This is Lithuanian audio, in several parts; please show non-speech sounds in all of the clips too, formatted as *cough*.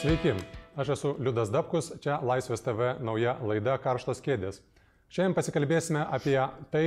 Sveiki, aš esu Liudas Dabkus, čia Laisvės TV nauja laida Karštos kėdės. Šiandien pasikalbėsime apie tai,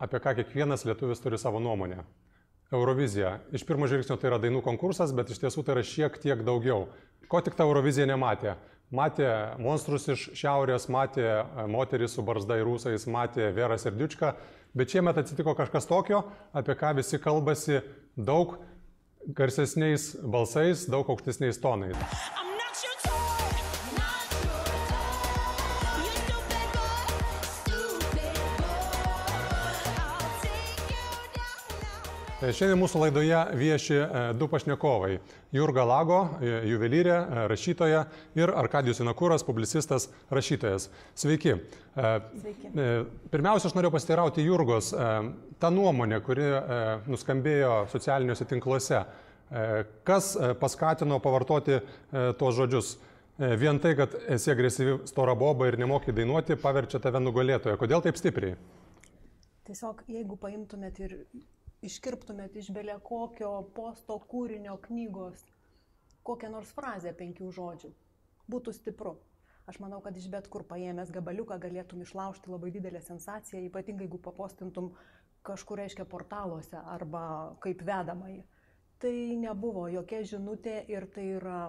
apie ką kiekvienas lietuvis turi savo nuomonę. Eurovizija. Iš pirmo žvilgsnio tai yra dainų konkursas, bet iš tiesų tai yra šiek tiek daugiau. Ko tik ta Eurovizija nematė? Matė monstrus iš šiaurės, matė e, moteris su barzda ir rūsais, matė Veras ir Diučką, bet šiemet atsitiko kažkas tokio, apie ką visi kalbasi daug garsesniais balsais, daug aukštesniais tonais. Šiandien mūsų laidoje vieši e, du pašnekovai - Jurga Lago, e, juvelyrė, e, rašytoja ir Arkadijus Inakūras, publicistas, rašytojas. Sveiki. Sveiki. E, Pirmiausia, aš noriu pasiteirauti Jurgos. e, Ta nuomonė, kuri e, nuskambėjo socialiniuose tinkluose, e, kas e, paskatino pavartoti e, tuos žodžius? E, Vien tai, kad esi agresyvi stora boba ir nemoki dainuoti, paverčia tave nugalėtoje. Kodėl taip stipriai? Tiesiog jeigu paimtumėt ir iškirptumėt iš belė kokio posto kūrinio knygos kokią nors frazę penkių žodžių, būtų stipru. Aš manau, kad iš bet kur paėmęs gabaliuką galėtum išlaužti labai didelę sensaciją, ypatingai jeigu papostintum kažkur reiškia portaluose arba kaip vedamai. Tai nebuvo jokia žinutė ir tai yra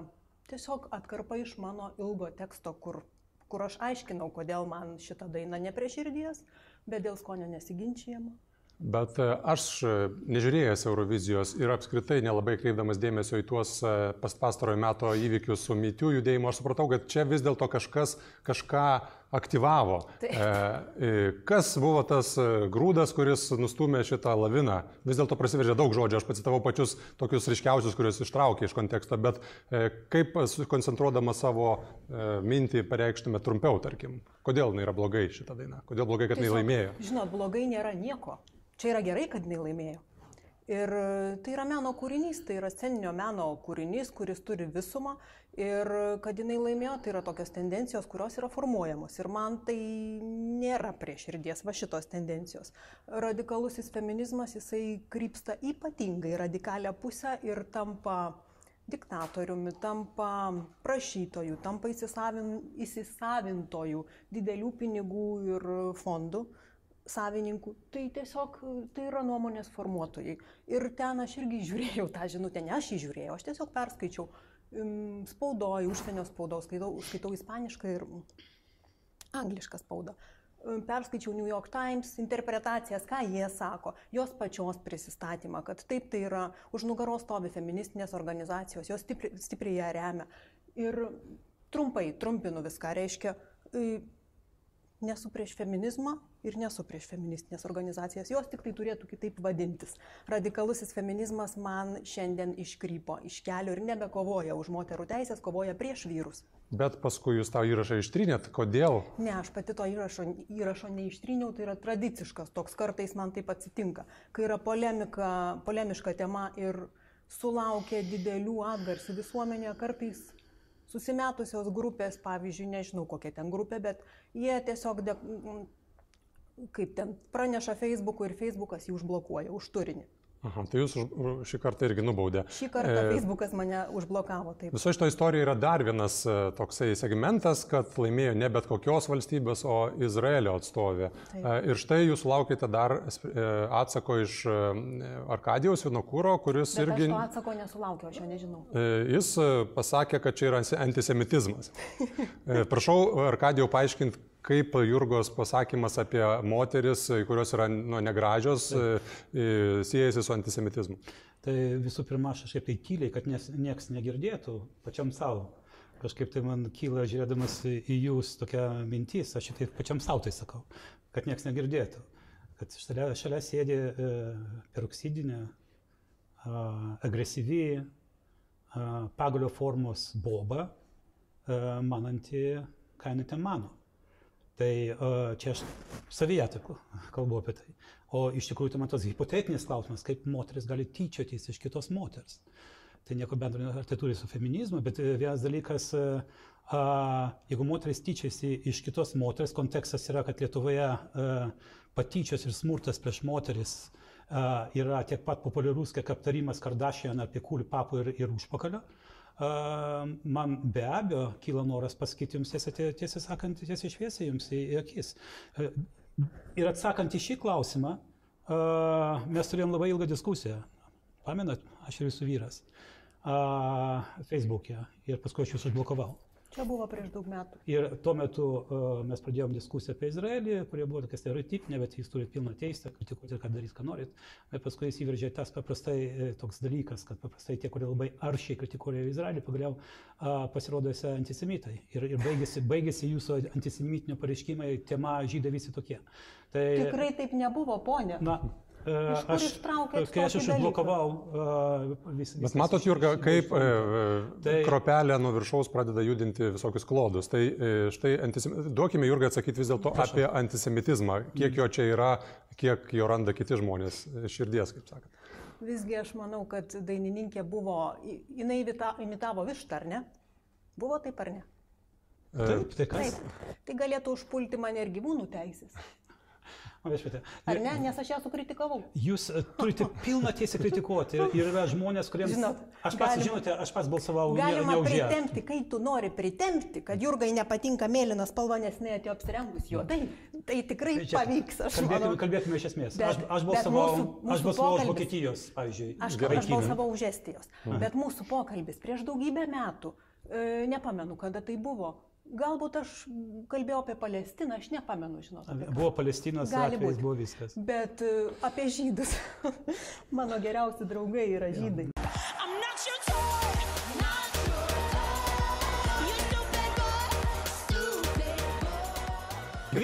tiesiog atkarpa iš mano ilgo teksto, kur, kur aš aiškinau, kodėl man šita daina ne prie širdies, bet dėl skonio nesiginčiama. Bet e, aš e, nežiūrėjęs Eurovizijos ir apskritai nelabai kreipdamas dėmesio į tuos e, pas- pastarojo meto įvykius su mytių judėjimu, aš supratau, kad čia vis dėlto kažkas kažką aktyvavo. Taip. E, kas buvo tas grūdas, kuris nustumė šitą laviną? Vis dėlto prasiveržė daug žodžių, aš pacitavau pačius tokius ryškiausius, kuriuos ištraukė iš konteksto, bet e, kaip koncentruodama savo e, mintį pareikštume trumpiau, tarkim. Kodėl jinai yra blogai šitą dainą? Kodėl blogai, kad jinai laimėjo? Žinot, blogai nėra nieko. Čia yra gerai, kad jinai laimėjo. Ir e, tai yra meno kūrinys, tai yra sceninio meno kūrinys, kuris turi visumą ir e, kad jinai laimėjo, tai yra tokios tendencijos, kurios yra formuojamos. Ir man tai nėra prie širdies va šitos tendencijos. Radikalusis feminizmas, jisai krypsta ypatingai radikalią pusę ir tampa diktatoriumi, tampa prašytojų, tampa įsisavin, įsisavintojų didelių pinigų ir fondų savininkų. Tai tiesiog tai yra nuomonės formuotojai. Ir ten aš irgi žiūrėjau tą žinutę, ne aš jį žiūrėjau, aš tiesiog perskaičiau um, spaudoj, užsienio spaudos, skaitau, skaitau ispanišką ir anglišką spaudą. Perskaičiau New York Times interpretacijas, ką jie sako, jos pačios prisistatymą, kad taip tai yra, už nugaros stovi feministinės organizacijos, jos stipri, stipriai ją remia. Ir trumpai, trumpinu viską, reiškia, nesu prieš feminizmą ir nesu prieš feministinės organizacijas, jos tik tai turėtų kitaip vadintis. Radikalusis feminizmas man šiandien iškrypo iš kelio ir nebekovoja už moterų teisės, kovoja prieš vyrus. Bet paskui jūs tą įrašą ištrinėt, kodėl? Ne, aš pati to įrašo, įrašo neištryniau, tai yra tradiciškas, toks kartais man taip atsitinka, kai yra polemika, polemiška tema ir sulaukia didelių atgarsių visuomenėje, kartais susimetusios grupės, pavyzdžiui, nežinau kokia ten grupė, bet jie tiesiog, de, kaip ten praneša Facebook'ui ir Facebook'as jį užblokuoja už turinį. Aha, tai jūs šį kartą irgi nubaudė. Šį kartą E, Facebook'as mane užblokavo. Taip. Viso šito istorijoje yra dar vienas e, toksai segmentas, kad laimėjo ne bet kokios valstybės, o Izraelio atstovė. Taip. E, Ir štai jūs laukite dar atsako iš Arkadijos Vinokūro, kuris Bet irgi... aš to atsako nesulaukiau, aš jo nežinau. Jis pasakė, kad čia yra antisemitizmas. Prašau, Arkadijau, paaiškinti, kaip Jurgos pasakymas apie moteris, e, kurios yra nu, negražios, e, e, siejasi su antisemitizmu. Tai visų pirma, aš kažkaip tai tyliai, kad nes, nieks negirdėtų pačiam savo. Kažkaip tai man kyla, žiūrėdamas į jūs tokia mintis, aš šitai pačiam savo tai sakau, kad nieks negirdėtų. Kad šalia, šalia sėdi e, peroksidinė, a, agresyvi, a, pagalio formos boba, e, mananti, ką jinai ten mano. Tai čia aš savyje kalbu apie tai. O iš tikrųjų, tai man tas hipotetinis klausimas, kaip moteris gali tyčiotis iš kitos moters. Tai nieko bendro, ar tai turi su feminizmu, bet e, vienas dalykas, e, a, jeigu moteris tyčiasi iš kitos moters, kontekstas yra, kad Lietuvoje a, patyčios ir smurtas prieš moteris a, yra tiek pat populiarus, kiek aptarimas Kardashian apie kūlių papų ir, ir užpakalio. Man be abejo kyla noras pasakyti jums tiesiai sakant, tiesiai šviesiai jums į, akis. Ir atsakant į šį klausimą, mes turėjom labai ilgą diskusiją. Pamenat, aš ir jūsų vyras. Facebook'e. Ir paskui aš jūs užblokavau. Čia buvo prieš daug metų. Ir tuo metu uh, mes pradėjom diskusiją apie Izraelį, kurie buvo tokia stereotipinė, bet jūs turite pilną teisę kritikuoti, ką daryti, ką norit. Bet paskui įsiveržė tas paprastai e, toks dalykas, kad paprastai tie, kurie labai aršiai kritikuoja Izraelį, pagaliau uh, pasirodo esi antisemitai. Ir, ir baigėsi, baigėsi jūsų antisemitinio pareiškimai, tema žydai visi tokie. Tai, Tikrai taip nebuvo, ponė. Na, Iš kur aš, ištraukėt kai aš išblokavau uh, vis, Bet matot, Jurga, kaip e, e, Tai- kropelė nuo viršaus pradeda judinti visokius klodus. Tai e, štai, antisem... duokime Jurgai atsakyti vis dėlto apie antisemitizmą. Kiek jo čia yra, kiek jo randa kiti žmonės širdies, kaip sakant. Visgi aš manau, kad dainininkė buvo, jinai imita- imitavo vištą, ar ne? Buvo taip ar ne? Taip, tai kas? Taip. Tai galėtų užpulti mane ir gyvūnų teisės. O, viešpatie, Ar ne? Nes aš ją sukritikavau. Jūs e, turite *laughs* pilną teisę kritikuoti ir, *laughs* ir yra žmonės, kuriems... Žinot, aš pats, galima- žinote, aš pats balsavau Galima už ją. pritempti, kai tu nori pritempti, kad Jurgai nepatinka mėlyna spalva, nes jinai atėjo apsirengus juodai. Tai tikrai čia pavyks, aš kalbėkime, manau. kalbėkime iš esmės. Bet- aš, aš balsavau, mūsų- aš mūsų balsavau už pokalbis- Vokietijos, pavyzdžiui. Aš, aš balsavau už Estijos. Bet mūsų pokalbis prieš daugybę metų, e, nepamenu, kada tai buvo. Galbūt aš kalbėjau apie Palestiną, aš nepamenu, žinot. Buvo Palestinos būt. buvo viskas. Bet e, apie žydus. *laughs* Mano geriausi draugai yra žydai. I'm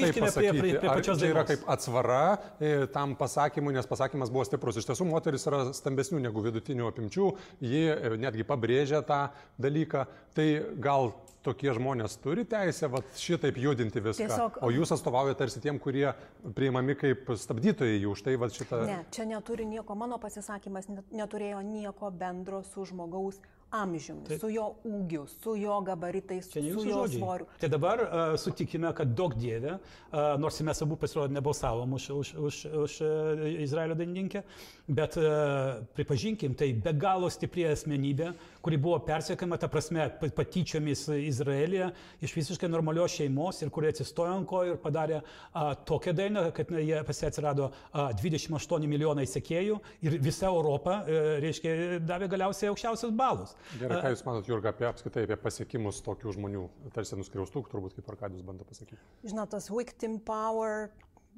Grįžkime prie, prie, prie pačios čia yra dainos. kaip atsvara e, tam pasakymui, nes pasakymas buvo stiprus. Iš tiesų, moteris yra stambesnių negu vidutinių apimčių, ji e, netgi pabrėžia tą dalyką. Tai gal tokie žmonės turi teisę vat, šitaip judinti viską. Tiesiog- O jūs atstovaujate tarsi tiem, kurie priimami kaip stabdytojai jų. Štai vat, šitą... Ne, čia neturi nieko, mano pasisakymas net- neturėjo nieko bendro su žmogaus amžiumi, Taip. su jo ūgiu, su jo gabaritais, su jo žodžiai. svoriu. Tai dabar uh, sutikime, kad daug dievė, uh, nors mes abu pasirodė nebalsavom už, už, už, už uh, Izraelio dainininkę, bet uh, pripažinkim, tai be galo stipri asmenybė, kuri buvo persiekama, ta prasme, pa- patyčiomis Izraelyje iš visiškai normalios šeimos ir kuri atsistojo ant kojų ir padarė uh, tokią dainą, kad na, jie pas ją atsirado uh, 28 milijonai sekėjų ir visa Europa, uh, reiškia, davė galiausiai aukščiausius balus. Gerai, ką Jūs manot, Jurga, apie apskaitai apie pasiekimus tokių žmonių, tarsi nuskriaustų, turbūt kaip Arkadijus bando pasakyti. Žinot, tas victim power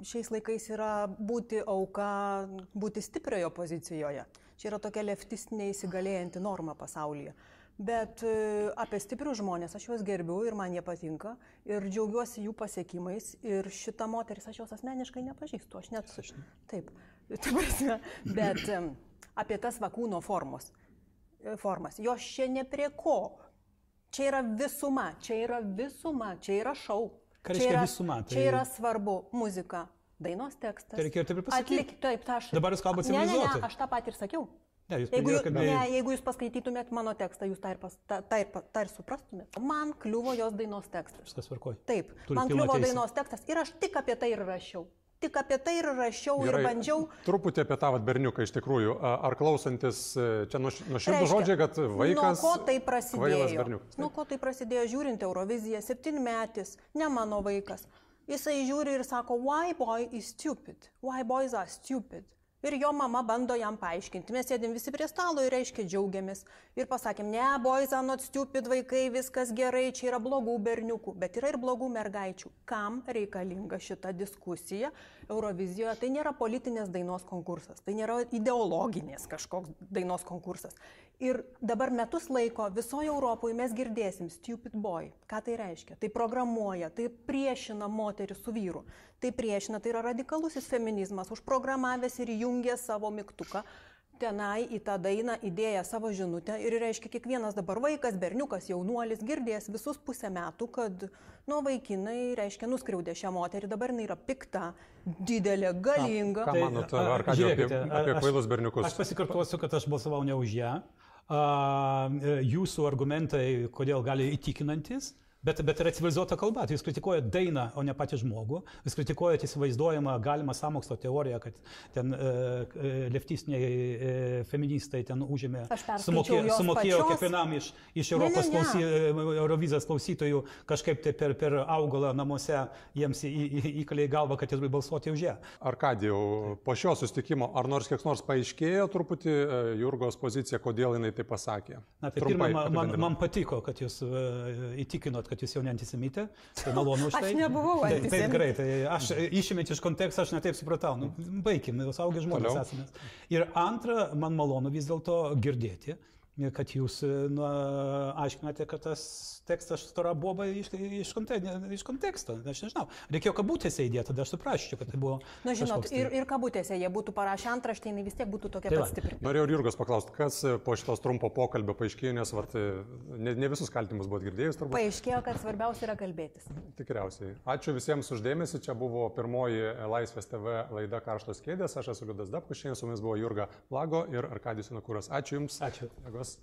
šiais laikais yra būti auka, būti stipriojo pozicijoje. Čia yra tokia leftistinė įsigalėjanti norma pasaulyje. Bet e, apie stiprius žmonės aš juos gerbiu ir man jie patinka ir džiaugiuosi jų pasiekimais. Ir šitą moteris aš jos asmeniškai nepažįstu, aš net... Taip, ta prasme, bet apie tas vakūno formos, e, formas, jos čia ne prie ko. Čia yra visuma, čia yra visuma, čia yra šau. Ką Čia reiškia yra, visuma? Čia Tai- yra svarbu muzika, dainos tekstas. Tai reikėjo taip ir pasakyt. Atlik, taip, tą aš. Dabar jūs kalbat Ne, ne, ne, aš tą patį ir sakiau. Ne, jūs Jeigu, jūs, kad ne, jeigu jūs paskaitytumėt mano tekstą, jūs tą ir, pas, tą, tą ir, tą ir suprastumėt. Man kliuvo jos dainos tekstas. Viskas tvarkoj. Taip, Turit man kliuvo teisę. dainos tekstas ir aš tik apie tai ir rašiau. Tik apie tai ir rašiau ir bandžiau. Truputį apie tą vat berniuką iš tikrųjų. Ar klausantis, e, čia nuo širdų Reiškia, žodžiai, kad vaikas... Nuo ko tai prasidėjo? Nuo ko tai prasidėjo žiūrint Euroviziją, septynmetis, ne mano vaikas. Jisai žiūri ir sako, why boy is stupid? Why boys are stupid? Ir jo mama bando jam paaiškinti. Mes sėdėm visi prie stalo ir reiškia džiaugiamės. Ir pasakėm, ne, boys are not stupid vaikai, viskas gerai, čia yra blogų berniukų, bet yra ir blogų mergaičių. Kam reikalinga šita diskusija Eurovizijoje? Tai nėra politinės dainos konkursas, tai nėra ideologinės kažkoks dainos konkursas. Ir dabar metus laiko visoje Europoje mes girdėsim stupid boy. Ką tai reiškia? Tai programuoja, tai priešina moterį su vyru. Tai priešina, tai yra radikalusis feminizmas, užprogramavęs ir įjungęs savo mygtuką. Tenai į tą dainą įdėję savo žinutę ir reiškia, kiekvienas dabar vaikas, berniukas, jaunuolis girdės visus pusę metų, kad, nu, vaikinai, reiškia, nuskriaudė šią moterį, dabar jinai yra pikta, didelė, galinga. Ką manot, a, ar ką apie, žiūrėkite, apie aš- kvailus berniukus? Aš pasikartosiu, kad aš balsavau ne už ją. A, e, jūsų argumentai, kodėl gali įtikinantis, Bet, bet yra civilizuota kalba, tai jūs kritikuojate dainą, o ne patį žmogų, jūs kritikuojate įsivaizduojamą galimą samokslo teoriją, kad ten e, e, leftistiniai e, feministai ten užėmė, perskaičiau sumokėjo, pačios. kiekvienam iš, iš Ne, ne, Europos ne. klausy, Eurovizijos klausytojų kažkaip tai per, per augalą namuose jiems į- į- įkalė į galvą, kad jie turi balsuoti už ją. Arkadijau, po šio sustikimo, ar nors kiek nors paaiškėjo truputį e, Jurgos pozicija, kodėl jinai tai pasakė? Na, tai Trumpai pirmą, man, man patiko, kad jūs e, įtikinot, kad jūs jau ne antisemitė. Tai malonu už Aš tai. nebuvau Tai- Taip, antisemitė. gerai, tai aš išimėt iš konteksto, aš netaip supratau. Nu, baigim, jau saugiai žmonės esame. Ir antra, man malonu vis dėlto girdėti, kad jūs nu, aiškinate, kad tas tekstas stora boba iš, iš, konte, iš konteksto. Aš nežinau. Reikėjo kabutėse įdėti, tada aš suprasčiau, kad tai buvo. Na, žinot, kažkoks tai- ir, ir kabutėse jie būtų parašę antraštę, jinai vis tiek būtų tokia Tai pat stipri. Norėjau ir Jurgos paklausti, kas e, po šitos trumpo pokalbio paaiškėjo, nes vart, e, ne, ne visus kaltimus buvo girdėjus turbūt. Paaiškėjo, kad svarbiausia yra kalbėtis. Tikriausiai. Ačiū visiems uždėmesi. Čia buvo pirmoji Laisvės TV laida Karštos kėdės. Aš esu Liudas Dabkus, šiandien su mumis buvo Jurga Lago ir Arkadijus Inakūras. Ačiū Jums. Ačiū. Jėgos. us.